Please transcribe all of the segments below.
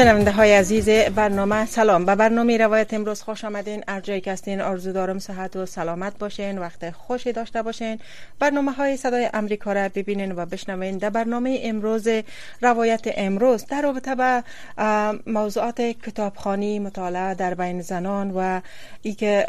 شنونده های عزیز برنامه سلام. به برنامه روایت امروز خوش آمدین. هر جایی که هستین آرزو دارم صحت و سلامت باشین وقت خوشی داشته باشین. برنامه های صدای امریکا را ببینین و بشنوین. در برنامه امروز روایت امروز در رابطه به موضوعات کتابخانی مطالعه در بین زنان و ای که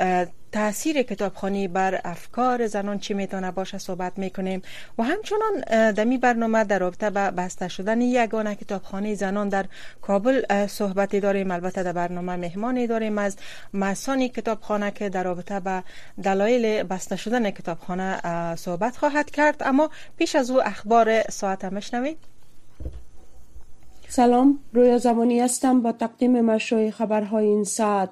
تاثیر کتابخانی بر افکار زنان چی می‌تونه باشه صحبت می‌کنیم. و همچنان در می برنامه در رابطه به بسته شدن یگانه کتابخانه زنان در کابل صحبتی داریم. البته در برنامه مهمانی داریم از مسانی کتابخانه که در رابطه به دلایل بسته شدن کتابخانه صحبت خواهد کرد. اما پیش از او اخبار ساعت مشنوید سلام رویا زمانی هستم. با تقدیم مشروع خبرهای این ساعت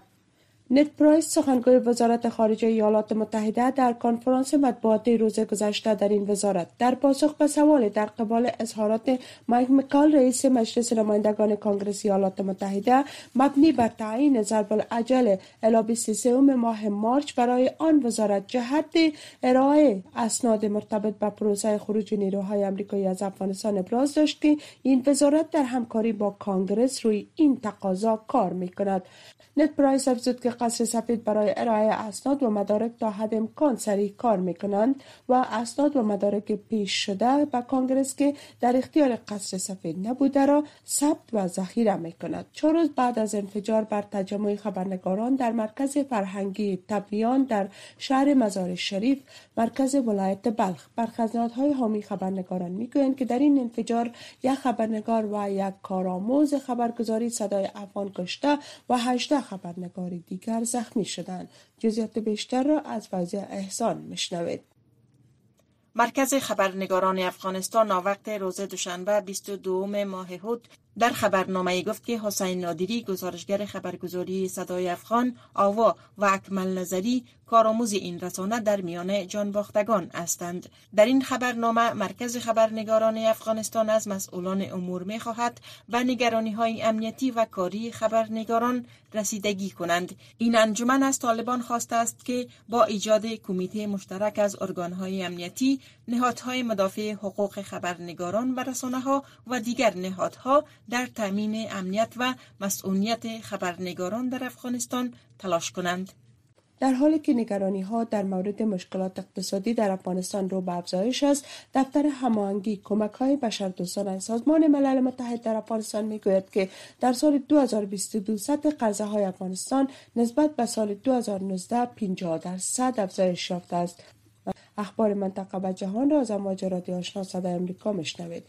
نت پرایس سخنگوی وزارت خارجه ایالات متحده در کنفرانس مطبوعاتی روز گذشته در این وزارت. در پاسخ به سوال در قبال اظهارات مایک مکال رئیس مجلس نمایندگان کانگرس ایالات متحده مبنی بر تعیین ضرب العجل الی 23 ماه مارچ برای آن وزارت جهت ارائه اسناد مرتبط به پروسه خروج نیروهای امریکایی از افغانستان ابراز داشت که این وزارت در همکاری با کانگرس روی این تقاضا کار می کند نت پرایس افزود که قصر سفید برای ارائه اسناد و مدارک تا حد امکان سریع کار می کنند و اسناد و مدارک پیش شده به کانگرس که در اختیار قصر سفید نبوده را ثبت و ذخیره می کند چهار روز بعد از انفجار بر تجمع خبرنگاران در مرکز فرهنگی تبلیان در شهر مزار شریف مرکز ولایت بلخ. برخزنادهای حامی خبرنگاران می‌گویند که در این انفجار یک خبرنگار و یک کارآموز خبرگزاری صدای افغان کشته و 18 خبرنگار دیگر زخمی شدند جزئیات بیشتر را از فوزی احسان مشنوید مرکز خبرنگاران افغانستان ناوقت روز دوشنبه 22 ماه هود در خبرنامه گفت که حسین نادری گزارشگر خبرگزاری صدای افغان آوا و اکمل نظری کارآموز این رسانه در میان جانباختگان هستند. در این خبرنامه مرکز خبرنگاران افغانستان از مسئولان امور می خواهد و نگرانی های امنیتی و کاری خبرنگاران رسیدگی کنند. این انجمن از طالبان خواسته است که با ایجاد کمیته مشترک از ارگانهای امنیتی نهادهای مدافع حقوق خبرنگاران و رسانه ها و دیگر نهادها در تامین امنیت و مسئولیت خبرنگاران در افغانستان تلاش کنند. در حالی که نگرانی ها در مورد مشکلات اقتصادی در افغانستان رو به افزایش است دفتر هماهنگی کمک های بشردوستانه سازمان ملل متحد در افغانستان می‌گوید که در سال 2022 سطح قرضه های افغانستان نسبت به سال 2019 50 درصد افزایش یافته است اخبار منطقه و جهان را از امواج رادیو آشنا صدای امریکا مشنوید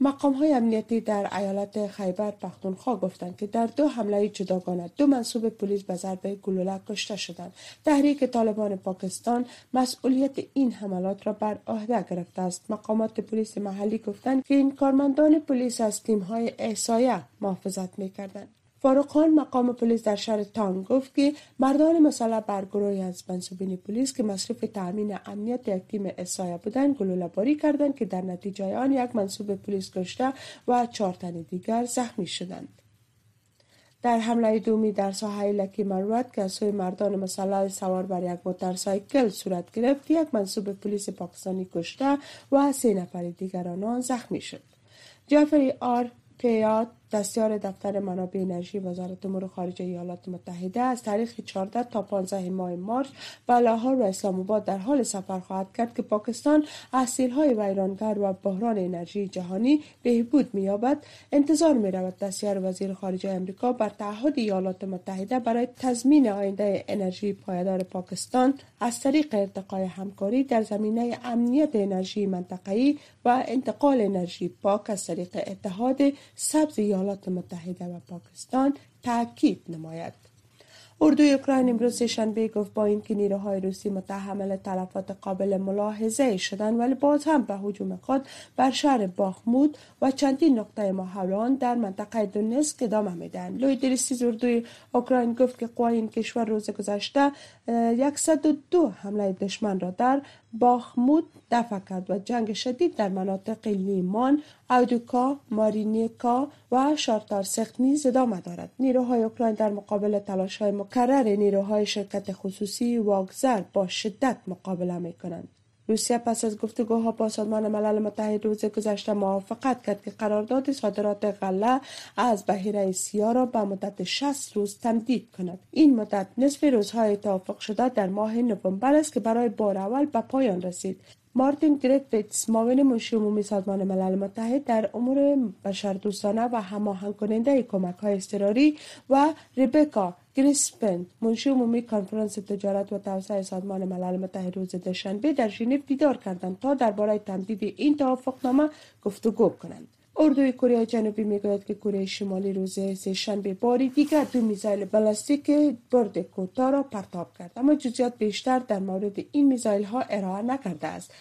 مقام های امنیتی در ایالت خیبر پختونخوا گفتند که در دو حمله جداگانه دو منصوب پلیس به ضربه گلوله کشته شدند. تحریک طالبان پاکستان مسئولیت این حملات را بر عهده گرفته است. مقامات پلیس محلی گفتند که این کارمندان پلیس از تیم های احسایه محافظت می‌کردند. فاروق خان مقام پلیس در شهر تانگ گفت که مردان مسلح بر گروهی از منصوبین پلیس که مصرف تامین امنیت یک تیم اسایه بودند گلوله باری کردند که در نتیجه آن یک منصوب پلیس کشته و چهار تن دیگر زخمی شدند. در حمله دومی در ساحه لکی مروت که از سوی مردان مسلح سوار بر یک موتورسایکل صورت گرفت یک منصوب پلیس پاکستانی کشته و سه نفر دیگر آنان زخمی شد. جعفری آر پیات دستیار دفتر منابع انرژی وزارت امور خارجه ایالات متحده از تاریخ 14 تا 15 ماه مارچ به لاهور و اسلام آباد در حال سفر خواهد کرد که پاکستان از های ویرانگر و بحران انرژی جهانی بهبود مییابد. انتظار می رود دستیار وزیر خارجه امریکا بر تعهد ایالات متحده برای تضمین آینده انرژی پایدار پاکستان از طریق ارتقای همکاری در زمینه امنیت انرژی منطقه‌ای و انتقال انرژی پاک از طریق اتحاد سبز ایالات متحده و پاکستان تاکید نماید. اردوی اوکراین امروز شنبه گفت با اینکه نیروهای روسی متحمل تلفات قابل ملاحظه شدن ولی باز هم به هجوم خود بر شهر باخمود و چندین نقطه محوران در منطقه دونسک ادامه میدن لوی دریسیز اردوی اوکراین گفت که قوای این کشور روز گذشته 102 حمله دشمن را در باخمود دفع کرد و جنگ شدید در مناطق لیمان، اودوکا، مارینیکا و شارتار سخت نیز ادامه دارد. نیروهای اوکراین در مقابل تلاش های مکرر نیروهای شرکت خصوصی واگزر با شدت مقابله می کنند. روسیه پس از گفتگوها با سازمان ملل متحد روز گذشته موافقت کرد که قرارداد صادرات غله از بحیره سیاه را به مدت 60 روز تمدید کند. این مدت نصف روزهای توافق شده در ماه نوامبر است که برای بار اول به پایان رسید. مارتین گریفیتس معاون منشی عمومی سازمان ملل متحد در امور بشردوستانه و هماهنگ کننده کمک های اضطراری و ریبکا گریسپن منشی عمومی کنفرانس تجارت و توسعه سازمان ملل متحد روز دوشنبه در ژنو دیدار کردند تا درباره تمدید این توافقنامه گفتگو کنند. اردوی کره جنوبی می‌گوید که کره شمالی روز سهشنبه باری دیگر دو میزایل بالستیک برد کوتاه را پرتاب کرد اما جزئیات بیشتر در مورد این میزایل ها ارائه نکرده است.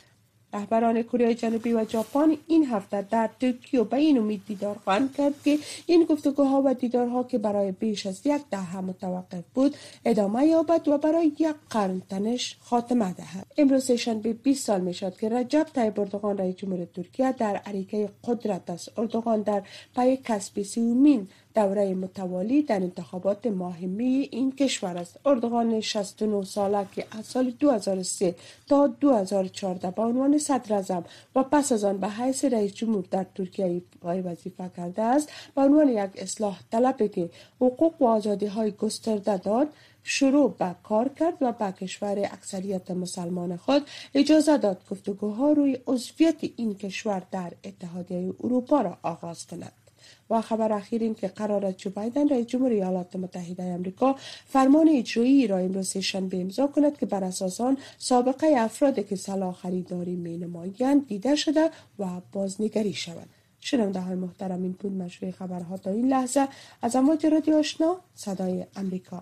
رهبران کره جنوبی و ژاپن این هفته در توکیو به این امید دیدار خواهند کرد که این گفتگوها و دیدارها که برای بیش از یک دهه متوقف بود ادامه یابد و برای یک قرن تنش خاتمه دهد. امروز شنبه 20 سال می شد که رجب طیب اردوغان رئیس جمهور ترکیه در اریکه قدرت است. اردوغان در پی کسب سومین دوره متوالی در انتخابات مهمی این کشور است. اردوغان 69 ساله که از سال 2003 تا 2014 به عنوان صدر و پس از آن به حیث رئیس جمهور در ترکیه وظیفه کرده است به عنوان یک اصلاح طلب که حقوق و آزادی های گسترده داد شروع به کار کرد و به کشور اکثریت مسلمان خود اجازه داد گفتگوها روی عضویت این کشور در اتحادیه اروپا را آغاز کند. و خبر اخیر این که قرار است جو بایدن رئیس جمهور ایالات متحده آمریکا فرمان اجرایی را امروز شنبه امضا کند که بر اساس آن سابقه افرادی که سلاح خریداری می نمایند دیده شده و بازنگری شود شنونده های محترم این بود مجموعه خبرها تا این لحظه. از امواج رادیو آشنا صدای امریکا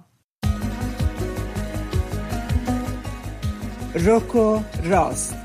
روکو راست.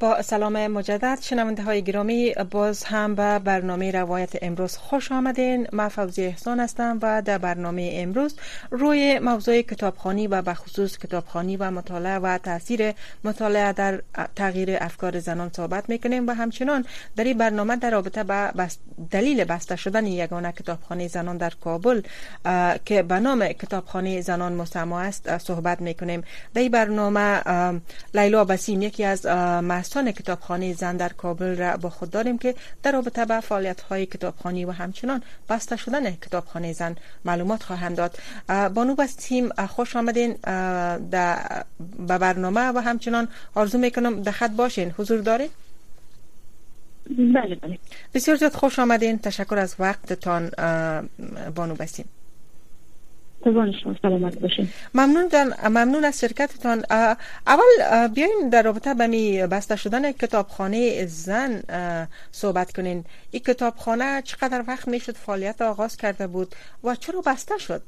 با سلام مجدد. شنونده های گرامی باز هم به برنامه روایت امروز خوش آمدین. من فوزی احسان هستم و در برنامه امروز روی موضوع کتابخانی و به خصوص کتابخانی و مطالعه و تاثیر مطالعه در تغییر افکار زنان صحبت می‌کنیم و همچنان در این برنامه در رابطه با دلیل بسته شدن یگانه کتابخانه زنان در کابل که به نام کتابخانه زنان مسما است صحبت می‌کنیم. در این برنامه لیلا بسیم یکی از محسان کتابخانه زن در کابل را با خود داریم که در رابطه با فعالیت های کتابخانی و همچنان بسته شدن کتابخانه زن معلومات خواهند داد. بانو بس تیم خوش آمدین. به برنامه و همچنان آرزو می‌کنم در خط باشین. حضور دارین؟ بله بله. بسیار زیاد خوش آمدین. تشکر از وقتتان بانو بسیم سلامت باشین. ممنون ممنون از شرکتتان. اول بیاین در رابطه به می بسته شدن کتابخانه زن صحبت کنین. این کتابخانه چقدر وقت می‌شد فعالیت آغاز کرده بود و چرا بسته شد؟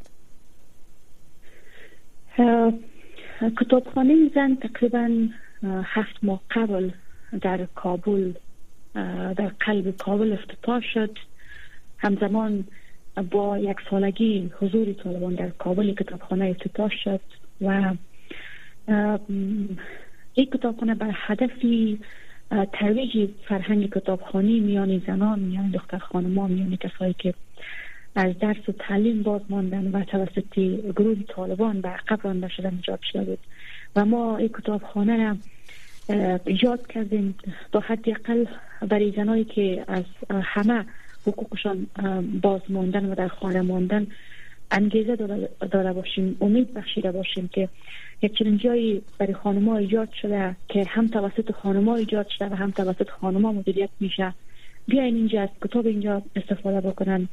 کتابخانه زن تقریبا هفت ماه قبل در کابل در قلب کابل افتتاح شد. همزمان با یک سالگی حضور طالبان در کابل کتابخانه افتتاح شد و این کتابخانه بر هدفی ترویج فرهنگ کتابخانی میان زنان میان دختر خانمان میان کسایی که از درس و تعلیم باز ماندن و توسط گروه طالبان به عقب رانده شدن ایجاد شده بود. و ما این کتابخانه را ایجاد کردیم تا حداقل برای زنایی که از همه حقوقشان باز ماندن و در خانه ماندن انگیزه داره باشیم امید بخشیده باشیم که یک چنین جایی برای خانما ایجاد شده که هم توسط خانما ایجاد شده و هم توسط خانما مدیریت میشه. بیاین اینجا از کتاب اینجا استفاده بکنن.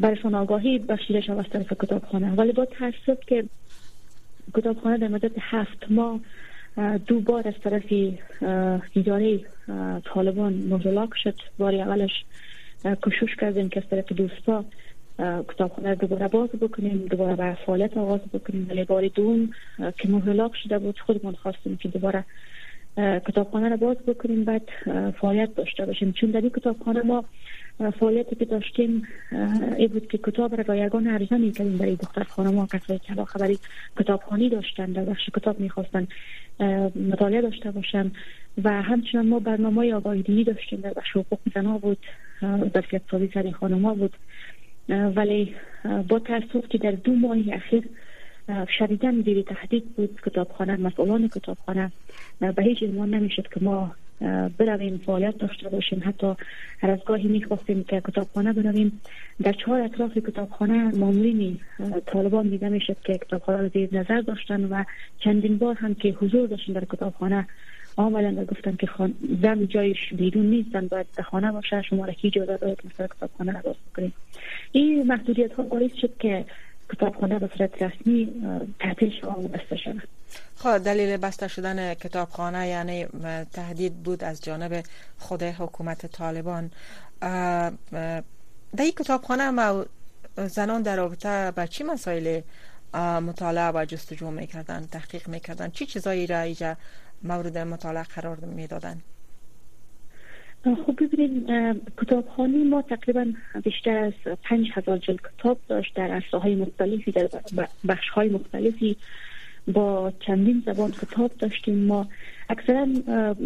برایشان آگاهی بخشیده شده از طرف کتابخانه. ولی با تاسف که کتابخانه در مدت هفت ماه دو بار از طرف اداره طالبان مغلق شد. باری اولش کشوش کردیم که از طرف دوستا کتابخانه دوباره باز بکنیم دوباره به فعالیت آغاز بکنیم. ولی بار دوم که مغلق شده بود خودمان خواستیم که دوباره کتابخانه را باز بکنیم بعد فعالیت داشته باشیم. چون در این کتابخانه ما فعالیتی که داشتیم ای بود که کتاب را با یگان عرضه می کردیم برای دختر خانم کسایی که خبری کتابخانی داشتن در بخش کتاب می‌خواستن مطالعه داشته باشن. و همچنان ما برنامه آگاهی دینی داشتیم. در بخش حقوق زنها بود ظرفیت سازی سر خانم بود. ولی با تاسف که در دو ماه اخیر شدیدن دیوی تهدید بود کتابخانه مسئولان کتابخانه. به هیچ عنوان نمی‌شد که ما برویم فعالیت داشته باشیم. حتی هر از گاهی می‌خواستیم که کتابخانه برویم. در چهار اطراف کتابخانه مامورین طالبان دیده می‌شد که کتابخانه رو زیر نظر داشتن و چندین بار هم که حضور داشتن در کتابخانه آمدن گفتن که خان... زن جایش بیرون نیستن باید در خانه باشه شما را کی جدا دارید مثلا کتابخانه را باز بکنید. این محدودیت ها باعث شد که کتابخانه به صورت رسمی تعطیل شود و بسته شود خب دلیل بسته شدن کتابخانه یعنی تهدید بود از جانب خود حکومت طالبان. در این کتابخانه ما زنان در رابطه با چی مسائل مطالعه و جستجو می‌کردن تحقیق می‌کردن؟ چی چیزایی را ایجا مورد مطالعه قرار می‌دادن؟ خب ببینید کتابخانی ما تقریبا بیشتر از پنج هزار جلد کتاب داشت در عرصه های مختلفی در بخش های مختلفی با چندین زبان کتاب داشتیم. ما اکثرا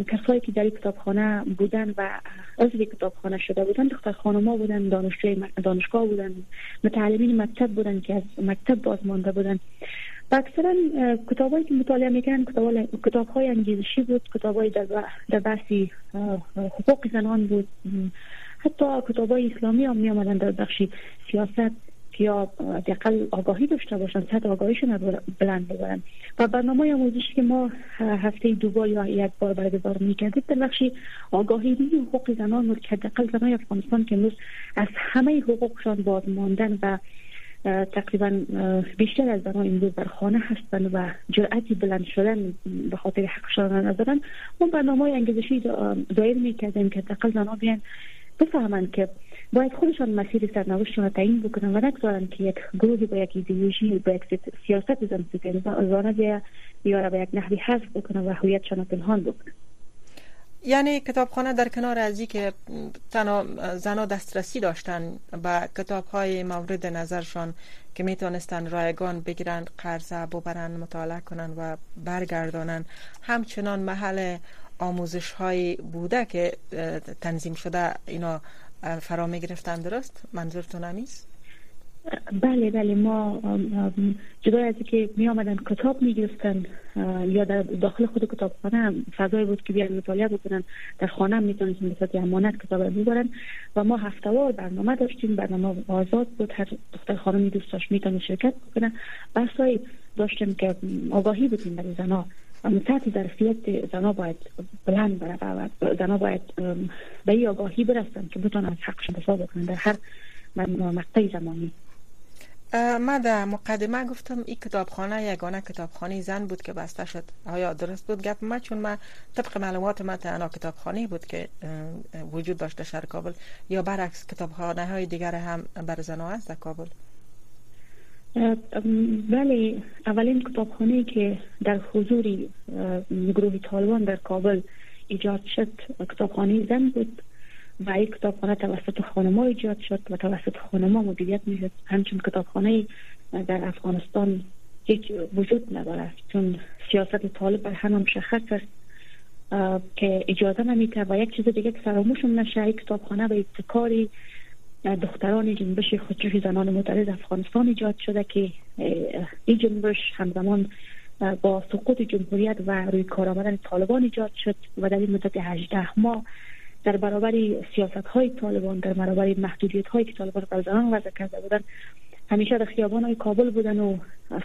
کسایی که در کتابخانه بودن و عضو کتابخانه شده بودن دختر خانما بودن دانشگاه بودن متعلمین مکتب بودن که از مکتب بازمانده بودن. اکثرا کتابایی که مطالعه می‌کنن کتاب های انگیزشی بود کتاب در, در بحثی حقوق زنان بود. حتی کتاب های اسلامی هم می آمدن در بخشی سیاست یا دقل آگاهی داشته باشن سطح آگاهیشون بلند ببرن. و برنامه آموزشی که ما هفته دو بار یا یک بار برگزار می‌کردیم در بخشی آگاهی حقوق زنان بود که دقل زنان افغانستان که امروز از همه حقوقشان باز ماندن و تقریبا بیشتر از زنان امروز در خانه هستند و جرأتی بلند شدن به خاطر حقشان ندارن. ما برنامه های انگیزشی دایر می‌کردیم که دقل زنان بیان بفهمند که باید خودشان مسیر سرنوشتشون رو تعیین بکنن و نگذارن که یک گروهی با یک ایدئولوژی با یک سیاست زن زانه یا به یک نحوی حذف بکنن و هویتشان پنهان بکنن. یعنی کتابخانه در کنار از که تنها زنها دسترسی داشتن به کتاب های مورد نظرشان که می‌تونستن رایگان بگیرن قرضه ببرن مطالعه کنن و برگردانن همچنان محل آموزش های بوده که تنظیم شده اینا فرا می گرفتن درست منظورتون همیست؟ بله بله ما جدای از که می آمدن کتاب می گرفتن یا در داخل خود کتابخانه فضای بود که بیان مطالعه بکنن در خانه می تونستن به امانت کتاب رو ببرن و ما هفتوار برنامه داشتیم برنامه آزاد بود هر دختر خانمی دوست داشت می شرکت بکنن بحثای داشتیم که آگاهی بودیم برای زنها سطح ظرفیت زنا باید بلند بره و زنا باید به این آگاهی برسن که بتونن از حقشون دفاع بکنن در هر مقطع زمانی. من در مقدمه گفتم این کتابخانه یگانه کتابخانه زن بود که بسته شد. آیا درست بود؟ گپ ما چون من طبق معلومات من تنها کتابخانه بود که وجود داشته شهر کابل. یا برعکس کتابخانه های دیگر هم بر زنها است در کابل؟ بله اولین کتابخانه که در حضور گروه طالبان در کابل ایجاد شد کتابخانه زن بود. و این کتابخانه توسط خانما ایجاد شد و توسط خانما مدیریت می‌شد. همچون کتابخانه در افغانستان هیچ وجود نداره چون سیاست طالب بر هم مشخص است که اجازه نمیده و یک چیز دیگه که فراموشم نشه این کتابخانه به ابتکاری دختران جنبش خودجوش زنان معترض افغانستان ایجاد شده که این جنبش همزمان با سقوط جمهوریت و روی کار آمدن طالبان ایجاد شد و در این مدت 18 ماه در برابر سیاست های طالبان در برابر محدودیت هایی که طالبان بر زنان وضع کرده بودن همیشه در خیابان های کابل بودن و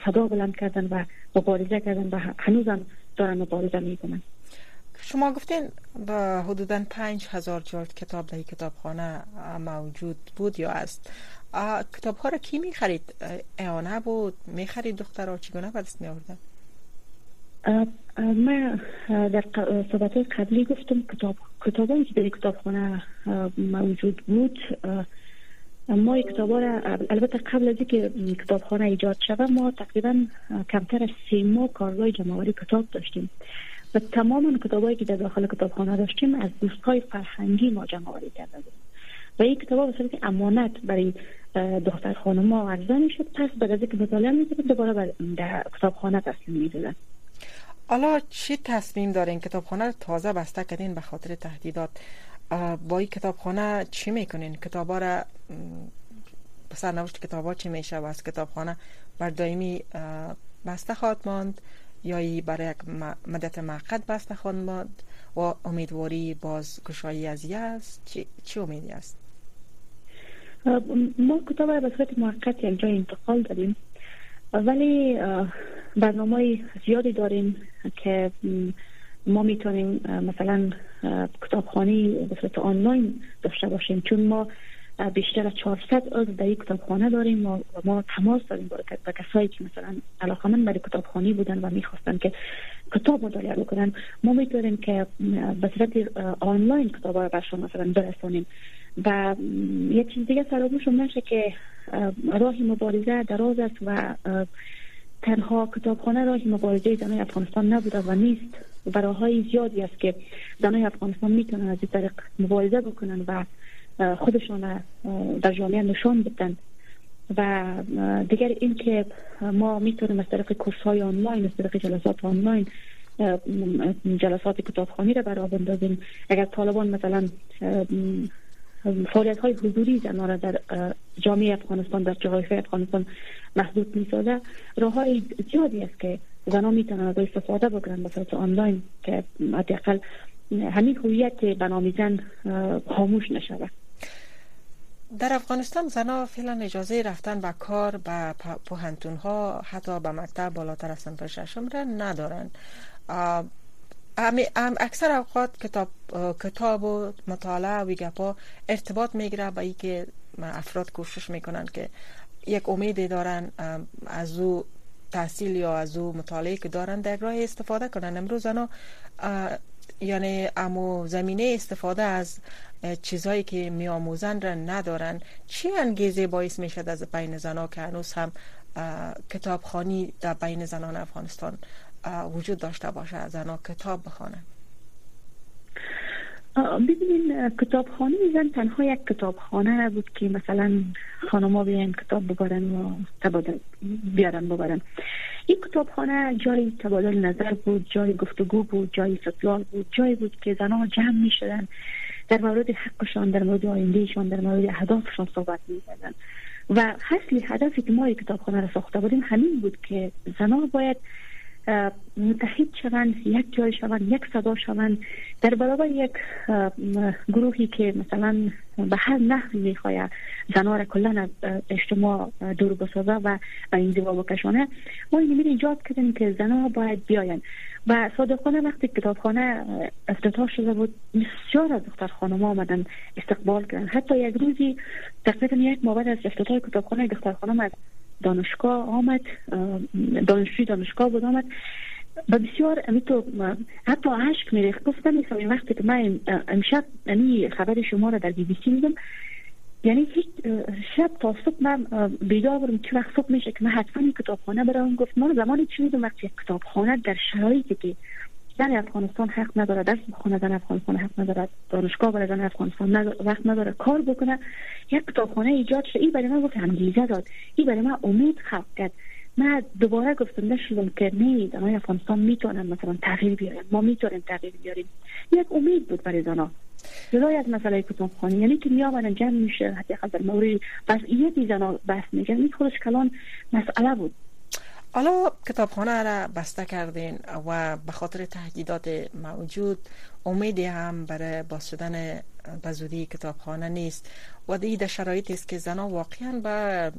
صدا بلند کردن و مبارزه کردن و هنوزم دارن مبارزه می‌کنن شما گفتین با حدودا پنج هزار جلد کتاب در کتابخانه موجود بود یا است کتاب ها را کی می خرید؟ اعانه بود می خرید دخترها چگونه به دست می آوردن؟ من در صحبت قبلی گفتم کتاب کتابایی که در کتابخانه موجود بود ما کتاب را البته قبل از اینکه کتابخانه ایجاد شود ما تقریبا کمتر از سه ماه کارگاه جمعوری کتاب داشتیم. و تمام کتابایی که در داخل کتابخانه داشتیم از دوستهای فرهنگی ما جمعوری کرده بود و این کتاب به صورت امانت برای دختر ما عرضه می شد پس بعد از اینکه مطالعه می دوباره در کتابخانه تسلیم می دادن حالا چی تصمیم دارین؟ کتابخانه رو تازه بسته کردین به خاطر تهدیدات. با این کتابخانه چی می‌کنین؟ کتابا را سرنوشت کتابا چی میشه؟ و از کتابخانه بر دائمی بسته خواهد ماند یا ای برای یک مدت موقت بسته خواهد ماند؟ و امیدواری باز گشایی از است؟ چی, چی امیدی است؟ ما کتاب به صورت موقت یک جای انتقال داریم ولی برنامه زیادی داریم که ما می‌تونیم مثلا کتابخانه به صورت آنلاین داشته باشیم. چون ما بیشتر از 400 عضو در یک کتابخانه داریم و ما تماس داریم با کسایی که مثلا علاقه من برای کتابخانه بودن و می‌خواستن که کتاب مطالعه بکنن. ما می‌تونیم که به صورت آنلاین کتاب را برشون مثلا برسانیم و یک چیز دیگه فراموش نشه که راه مبارزه دراز است و تنها کتابخانه راه مبارزه زنای افغانستان نبوده و نیست برای زیادی است که زنای افغانستان می‌تونن از این طریق مبارزه بکنن و خودشان در جامعه نشان بدن. و دیگر این که ما می‌تونیم از طریق کورس های آنلاین از طریق جلسات آنلاین جلسات کتابخانی را برای بندازیم اگر طالبان مثلا فعالیت های حضوری زنان را در جامعه افغانستان در جغرافی افغانستان محدود می‌سازه راه های زیادی است که زنان می‌تونن از استفاده بکنن به صورت آنلاین که حداقل همین هویت بنامی زن خاموش نشود. در افغانستان زنها فعلا اجازه رفتن به کار به پوهنتون ها حتی به مکتب بالاتر از صنف ششم را ندارن اکثر اوقات کتاب کتاب و مطالعه و گپا ارتباط می‌گیره با که افراد کوشش می‌کنن که یک امیدی دارن از او تحصیل یا از او مطالعه که دارن در راه استفاده کنن. امروز زنها یعنی امو زمینه استفاده از چیزهایی که می آموزن را ندارن. چی انگیزه باعث می شد از بین زنها که هنوز هم کتابخانی در بین زنان افغانستان وجود داشته باشه زنها کتاب بخوانن ببینین کتابخانه زن تنها یک کتابخانه بود که مثلا خانما بیان کتاب ببرن و تبادل بیارن ببرن. این کتابخانه جای تبادل نظر بود جای گفتگو بود جای استدلال بود جای بود که زنها جمع می شدن در مورد حقشان در مورد آیندهشان در مورد اهدافشان صحبت می و حصلی هدفی که ما کتابخانه را ساخته بودیم همین بود که زنها باید متحد شوند یک جای شوند یک صدا شوند. در برابر یک گروهی که مثلا به هر نحوی می‌خواه زنها را کلا از اجتماع دور بسازه و این زیبا بکشانه ما این ایجاد کردیم که زنها باید بیاین. و صادقانه وقتی کتابخانه افتتاح شده بود بسیار از دختر خانم آمدن استقبال کردن. حتی یک روزی تقریبا یک ماه از افتتاح کتابخانه دختر خانم از دانشگاه آمد دانشجوی دانشگاه بود آمد. و بسیار امی تو حتی عشق میریخت. گفتم این وقتی که من امشب یعنی خبر شما را در بی بی سی میدم. یعنی هیچ شب تا صبح من بیدار بودم چه وقت صبح میشه که من حتما کتابخانه برام گفت من زمانی چی میدم وقتی کتابخانه در شرایطی که زن افغانستان حق نداره درس بخونه زن افغانستان حق نداره دانشگاه برای زن افغانستان وقت نداره کار بکنه. یک کتابخانه ایجاد شد این برای من گفت انگیزه داد. این برای من امید خلق کرد. من دوباره گفتم نشدم که نه زنای افغانستان می‌تونن مثلا تغییر بیارن. ما می‌تونیم تغییر بیاریم. یک امید بود برای زنها. جدای از مسئله کتابخانه. یعنی که میآمدن جمع میشه. حتی در مورد بس یه زنا بحث میگن. این خودش کلان مسئله بود. حالا کتابخانه را بسته کردین و به خاطر تهدیدات موجود امیدی هم برای باز شدن به زودی کتابخانه نیست و در شرایطی است که زنها واقعا به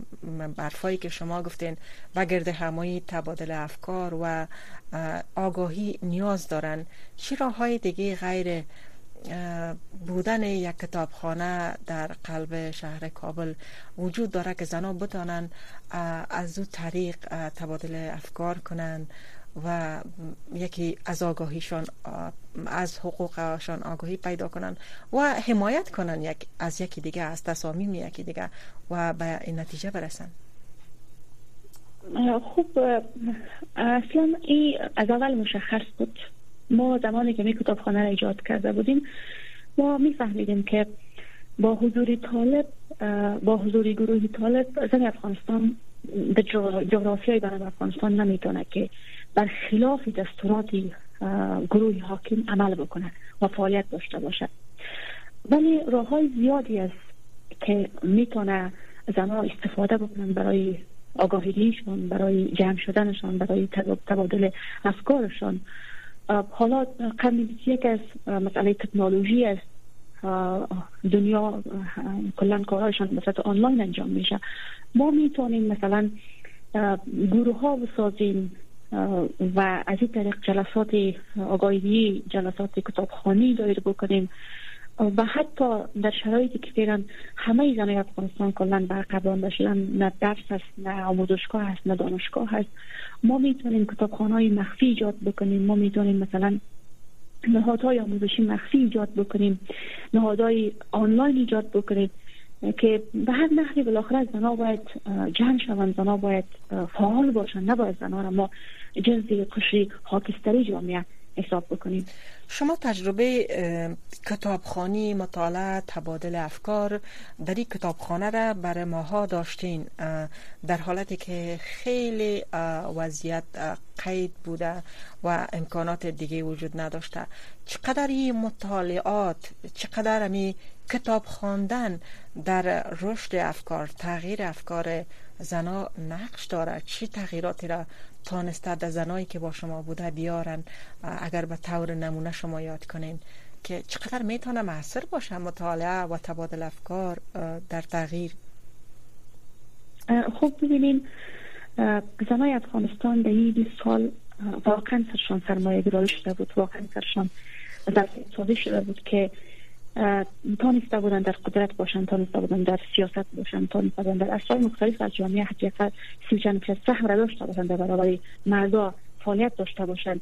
برفایی که شما گفتین و گرد همایی تبادل افکار و آگاهی نیاز دارن. چی راه های دیگه غیر بودن یک کتابخانه در قلب شهر کابل وجود داره که زنها بتانن از او طریق تبادل افکار کنن و یکی از آگاهیشان از حقوقشان آگاهی پیدا کنن و حمایت کنن یک از یکی دیگه از تصامیم یکی دیگه و به این نتیجه برسن خوب اصلا این از اول مشخص بود ما زمانی که می کتابخانه را ایجاد کرده بودیم ما میفهمیدیم که با حضور طالب با حضور گروهی طالب زن افغانستان به جغرافیای برای افغانستان نمی‌تونه که بر خلاف دستورات گروه حاکم عمل بکنه و فعالیت داشته باشه. ولی راه های زیادی است که می‌تونه زنها استفاده بکنن برای آگاهیشون برای جمع شدنشان برای تبادل افکارشان. حالا قبل یک از مسئله تکنولوژی است دنیا کلا کارهایشان به آنلاین انجام میشه. ما می‌تونیم مثلا گروه ها بسازیم و از این طریق جلسات آگاهی جلسات کتابخانی دایر بکنیم. و حتی در شرایطی که فعلا همه زنای افغانستان کلا برقرار شدن نه درس هست نه آموزشگاه هست نه دانشگاه هست. ما می‌تونیم کتابخانه های مخفی ایجاد بکنیم. ما می‌تونیم مثلا نهادهای آموزشی مخفی ایجاد بکنیم. نهادهای آنلاین ایجاد بکنیم که به هر نحوی بالاخره زنها باید جمع شوند. زنها باید فعال باشند. نباید زنها را ما جنزی قشری خاکستری جامعه حساب بکنیم. شما تجربه کتابخانی مطالعه تبادل افکار در این کتابخانه را برای ماها داشتین در حالتی که خیلی وضعیت قید بوده و امکانات دیگه وجود نداشته. چقدر این مطالعات چقدر می کتاب خواندن در رشد افکار تغییر افکار زنا نقش داره؟ چی تغییراتی را تانسته در زنایی که با شما بوده بیارن اگر به طور نمونه شما یاد کنین که چقدر می‌تونه محصر باشه مطالعه و تبادل افکار در تغییر. خوب ببینین زنای افغانستان در این سال واقعا سرشان سرمایه گرایی شده بود واقعا سرشان در شده بود که تانسته بودن در قدرت باشند تانسته بودن در سیاست باشند تانسته بودن در اصلاح مختلف از جامعه حقیقت سی چند سهم را داشته باشند در برابر مردا فعالیت داشته باشند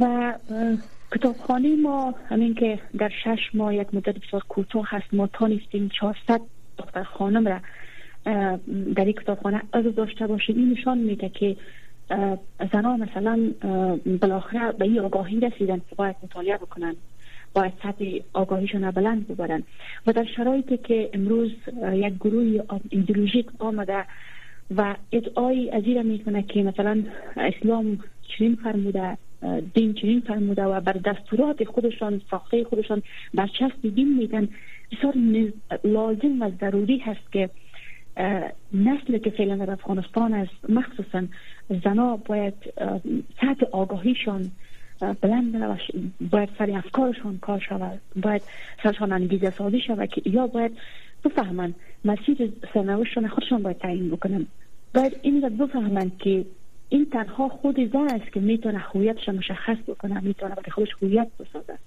و کتابخانه ما همین که در شش ماه یک مدت بسیار کوتاه هست ما تانستیم 400 دختر خانم را در این کتابخانه از داشته باشیم. این نشان میده که زنها مثلا بالاخره به این آگاهی رسیدن که باید مطالعه بکنن. باید سطح آگاهیشون بلند ببرن. و در شرایطی که امروز یک گروه ایدئولوژیک آمده و ادعای از این می‌کنه که مثلا اسلام چنین فرموده دین چنین فرموده و بر دستورات خودشان ساخته خودشان برچسب دین میدن بسیار لازم و ضروری هست که نسل که فعلا در افغانستان است مخصوصا زنا باید سطح آگاهیشان بلند باید سر افکارشان کار شود. باید سرشان انگیزه سازی شود که یا باید بفهمن مسیر سرنوشتشان خودشان باید تعیین بکنن. باید این را بفهمن که این تنها خود زن است که می‌تونه هویتش مشخص بکنه می‌تونه برای خودش هویت بسازه.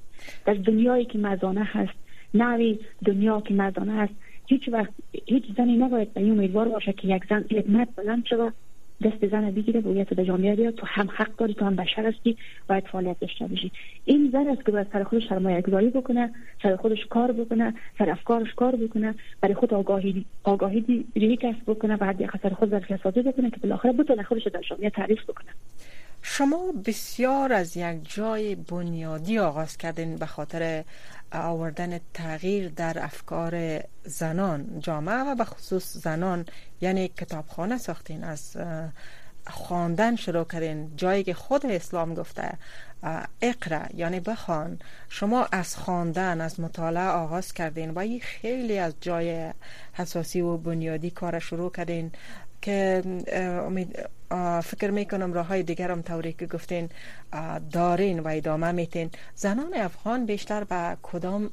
در دنیایی که مردانه هست نوی دنیا که مردانه هست هیچ وقت هیچ زنی نباید به این امیدوار باشه که یک زن یک مرد بلند شود. دست زن بگیره هویت به جامعه بیاد. تو هم حق داری تو هم بشر هستی باید فعالیت داشته باشی. این زن است که باید سر خودش سرمایه گذاری بکنه سر خودش کار بکنه سر افکارش کار بکنه برای خود آگاهی آگاهی کسب بکنه بعد یک سر خود ظرفیت سازی بکنه که بالاخره بتونه خودش در جامعه تعریف بکنه. شما بسیار از یک جای بنیادی آغاز کردین به خاطر آوردن تغییر در افکار زنان جامعه و به خصوص زنان یعنی کتابخانه ساختین از خواندن شروع کردین. جایی که خود اسلام گفته اقرا یعنی بخوان. شما از خواندن از مطالعه آغاز کردین و این خیلی از جای حساسی و بنیادی کار شروع کردین که امید فکر می‌کنم راه های دیگر هم طوری که گفتین دارین و ادامه میتین زنان افغان بیشتر به کدام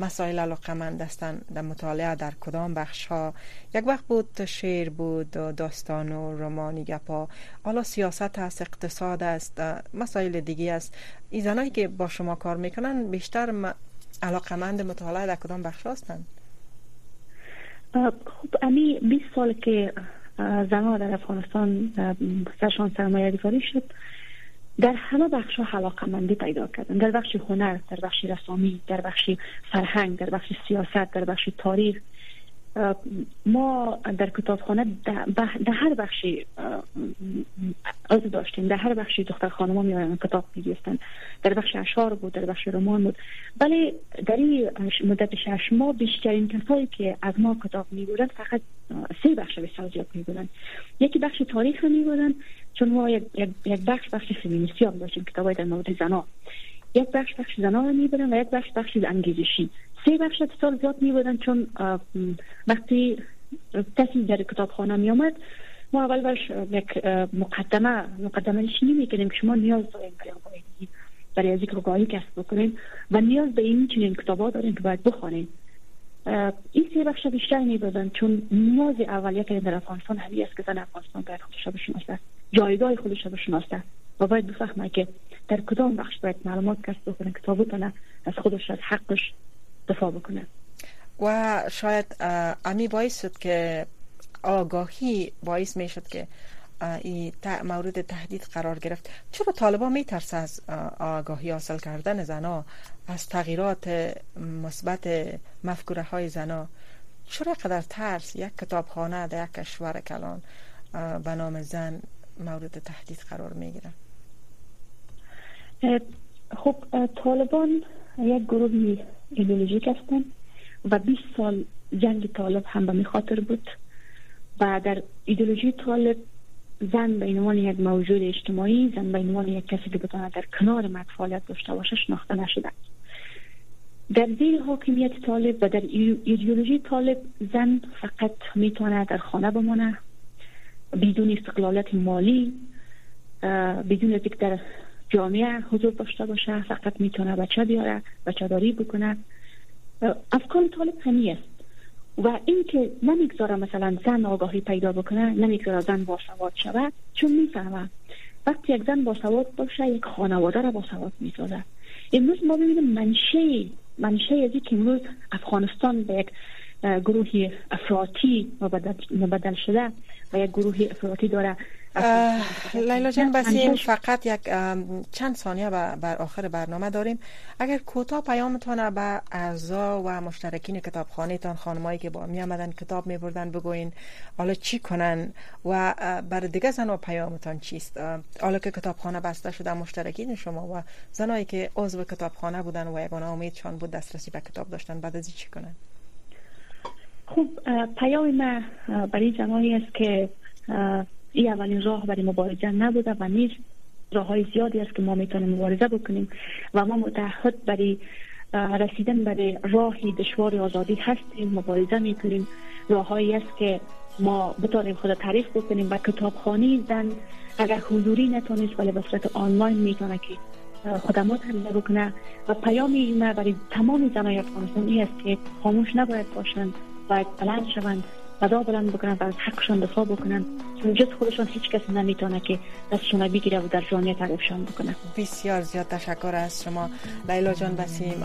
مسائل علاقمند هستند در مطالعه در کدام بخش ها یک وقت بود شعر بود داستان و رمانی گپا حالا سیاست هست اقتصاد است مسائل دیگه است. این زنایی که با شما کار می‌کنن بیشتر علاقمند مطالعه در کدام بخش هستند خب امی 20 سال که زنها در افغانستان سرشان سرمایه گذاری شد در همه بخش ها مندی پیدا کردن. در بخش هنر در بخش رسامی در بخش فرهنگ در بخش سیاست در بخش تاریخ ما در کتابخانه در هر بخشی از داشتیم. در هر بخشی دختر خانم ها می کتاب می در بخش اشعار بود در بخش رمان بود. ولی در این مدت شش ماه بیشترین کسایی که از ما کتاب می بودن فقط سه بخش به زیاد می بودن یکی بخش تاریخ می بودن چون ما یک, بخش بخش فمینیستی هم داشتیم کتاب در مورد زنا. یک بخش بخش زنا می بودن و یک بخش بخش انگیزشی. سه بخش اتصال زیاد می بودن چون وقتی کسی در کتابخانه می آمد ما اول برش یک مقدمه مقدمه نمی کنیم که شما نیاز داریم برای از اینکه آگاهی کسب بکنیم و نیاز به این چنین کتابا داریم که باید بخوانیم این سه بخش بیشتر می بودن چون نیاز اولیه که در افغانستان همی است که زن افغانستان باید خودش بشناسه جایگاه خودش بشناسه و باید بفهمه که در کدام بخش باید معلومات کسب بکنه کتاب از خودش از حقش. دفاع بکنه. و شاید امی باعث شد که آگاهی باعث می شد که این مورد تهدید قرار گرفت. چرا طالبان می ترس از آگاهی حاصل کردن زنا از تغییرات مثبت مفکوره های زنا؟ چرا قدر ترس؟ یک کتابخانه در یک کشور کلان به نام زن مورد تهدید قرار می گیرن خب طالبان یک گروه ایدولوژیک هستن و 20 سال جنگ طالب هم به خاطر بود و در ایدولوژی طالب زن به عنوان یک موجود اجتماعی زن به عنوان یک کسی که بتونه در کنار مرد فعالیت داشته باشه شناخته نشده. در زیر حاکمیت طالب و در ایدئولوژی طالب زن فقط می‌تونه در خانه بمانه بدون استقلالت مالی بدون اینکه در جامعه حضور داشته باشه فقط می‌تونه بچه بیاره بچه داری بکنه. افکار طالب همی است. و اینکه نمی‌گذاره مثلا زن آگاهی پیدا بکنه نمی‌گذاره زن باسواد شود چون می‌فهمه. وقتی یک زن باسواد باشه یک خانواده را باسواد می‌سازه. امروز ما ببینیم منشه منشه از که امروز افغانستان به یک گروهی افراطی مبدل شده و یک گروه افراطی داره. لیلا جان بسیم فقط یک چند ثانیه بر آخر برنامه داریم. اگر کوتاه پیامتان به اعضا و مشترکین کتابخانه تان خانمایی که با می آمدن کتاب می بردن بگوین حالا چی کنن و بر دیگه زن و پیامتان چیست؟ حالا که کتابخانه بسته شده مشترکین شما و زنایی که عضو کتابخانه بودن و یگانه امیدشان بود دسترسی به کتاب داشتن بعد از چی کنن؟ خب پیام ما برای زنایی است که این اولین راه برای مبارزه نبوده و نیز راه های زیادی است که ما می‌تونیم مبارزه بکنیم و ما متحد برای رسیدن برای راهی دشوار آزادی هستیم مبارزه می‌کنیم. راههایی است که ما بتونیم خود تعریف بکنیم و کتابخانی زن اگر حضوری نتونست ولی به صورت آنلاین می‌تونه که خدمات حمله بکنه. و پیامی ما برای تمام زنای افغانستان است که خاموش نباید باشند باید بلند شوند صدا بلند بکنن و از حقشان دفاع بکنن چون جز خودشان هیچ کسی نمی‌تونه که دستشون بگیره و در جامعه تعریفشان بکنه. بسیار زیاد تشکر از شما. لیلا جان بسیم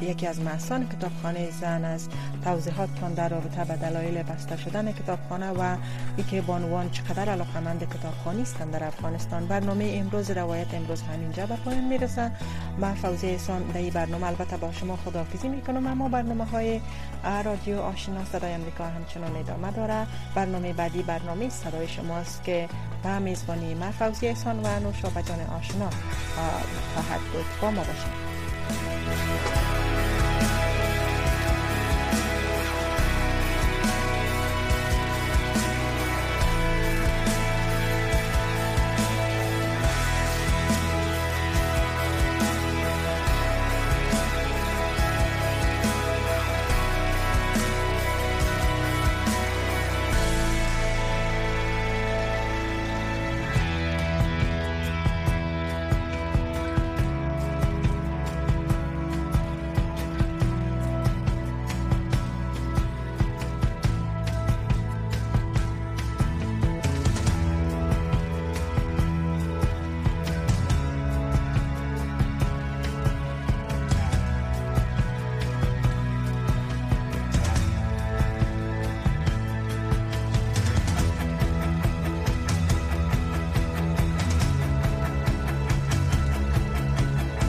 یکی از محسان کتابخانه زن است. توضیحاتتان در رابطه به دلایل بسته شدن کتابخانه و اینکه بانوان چقدر علاقمند کتابخانی هستند در افغانستان. برنامه امروز روایت امروز همینجا به پایان می‌رسه. من فوزی احسان در این برنامه البته با شما خداحافظی می‌کنم اما برنامه های رادیو آشنا صدای امریکا همچنان ادامه داره برنامه بعدی برنامه صدای شماست که به میزبانی من فوزی احسان و نوشابه جان آشنا خواهد بود. با ما باشید.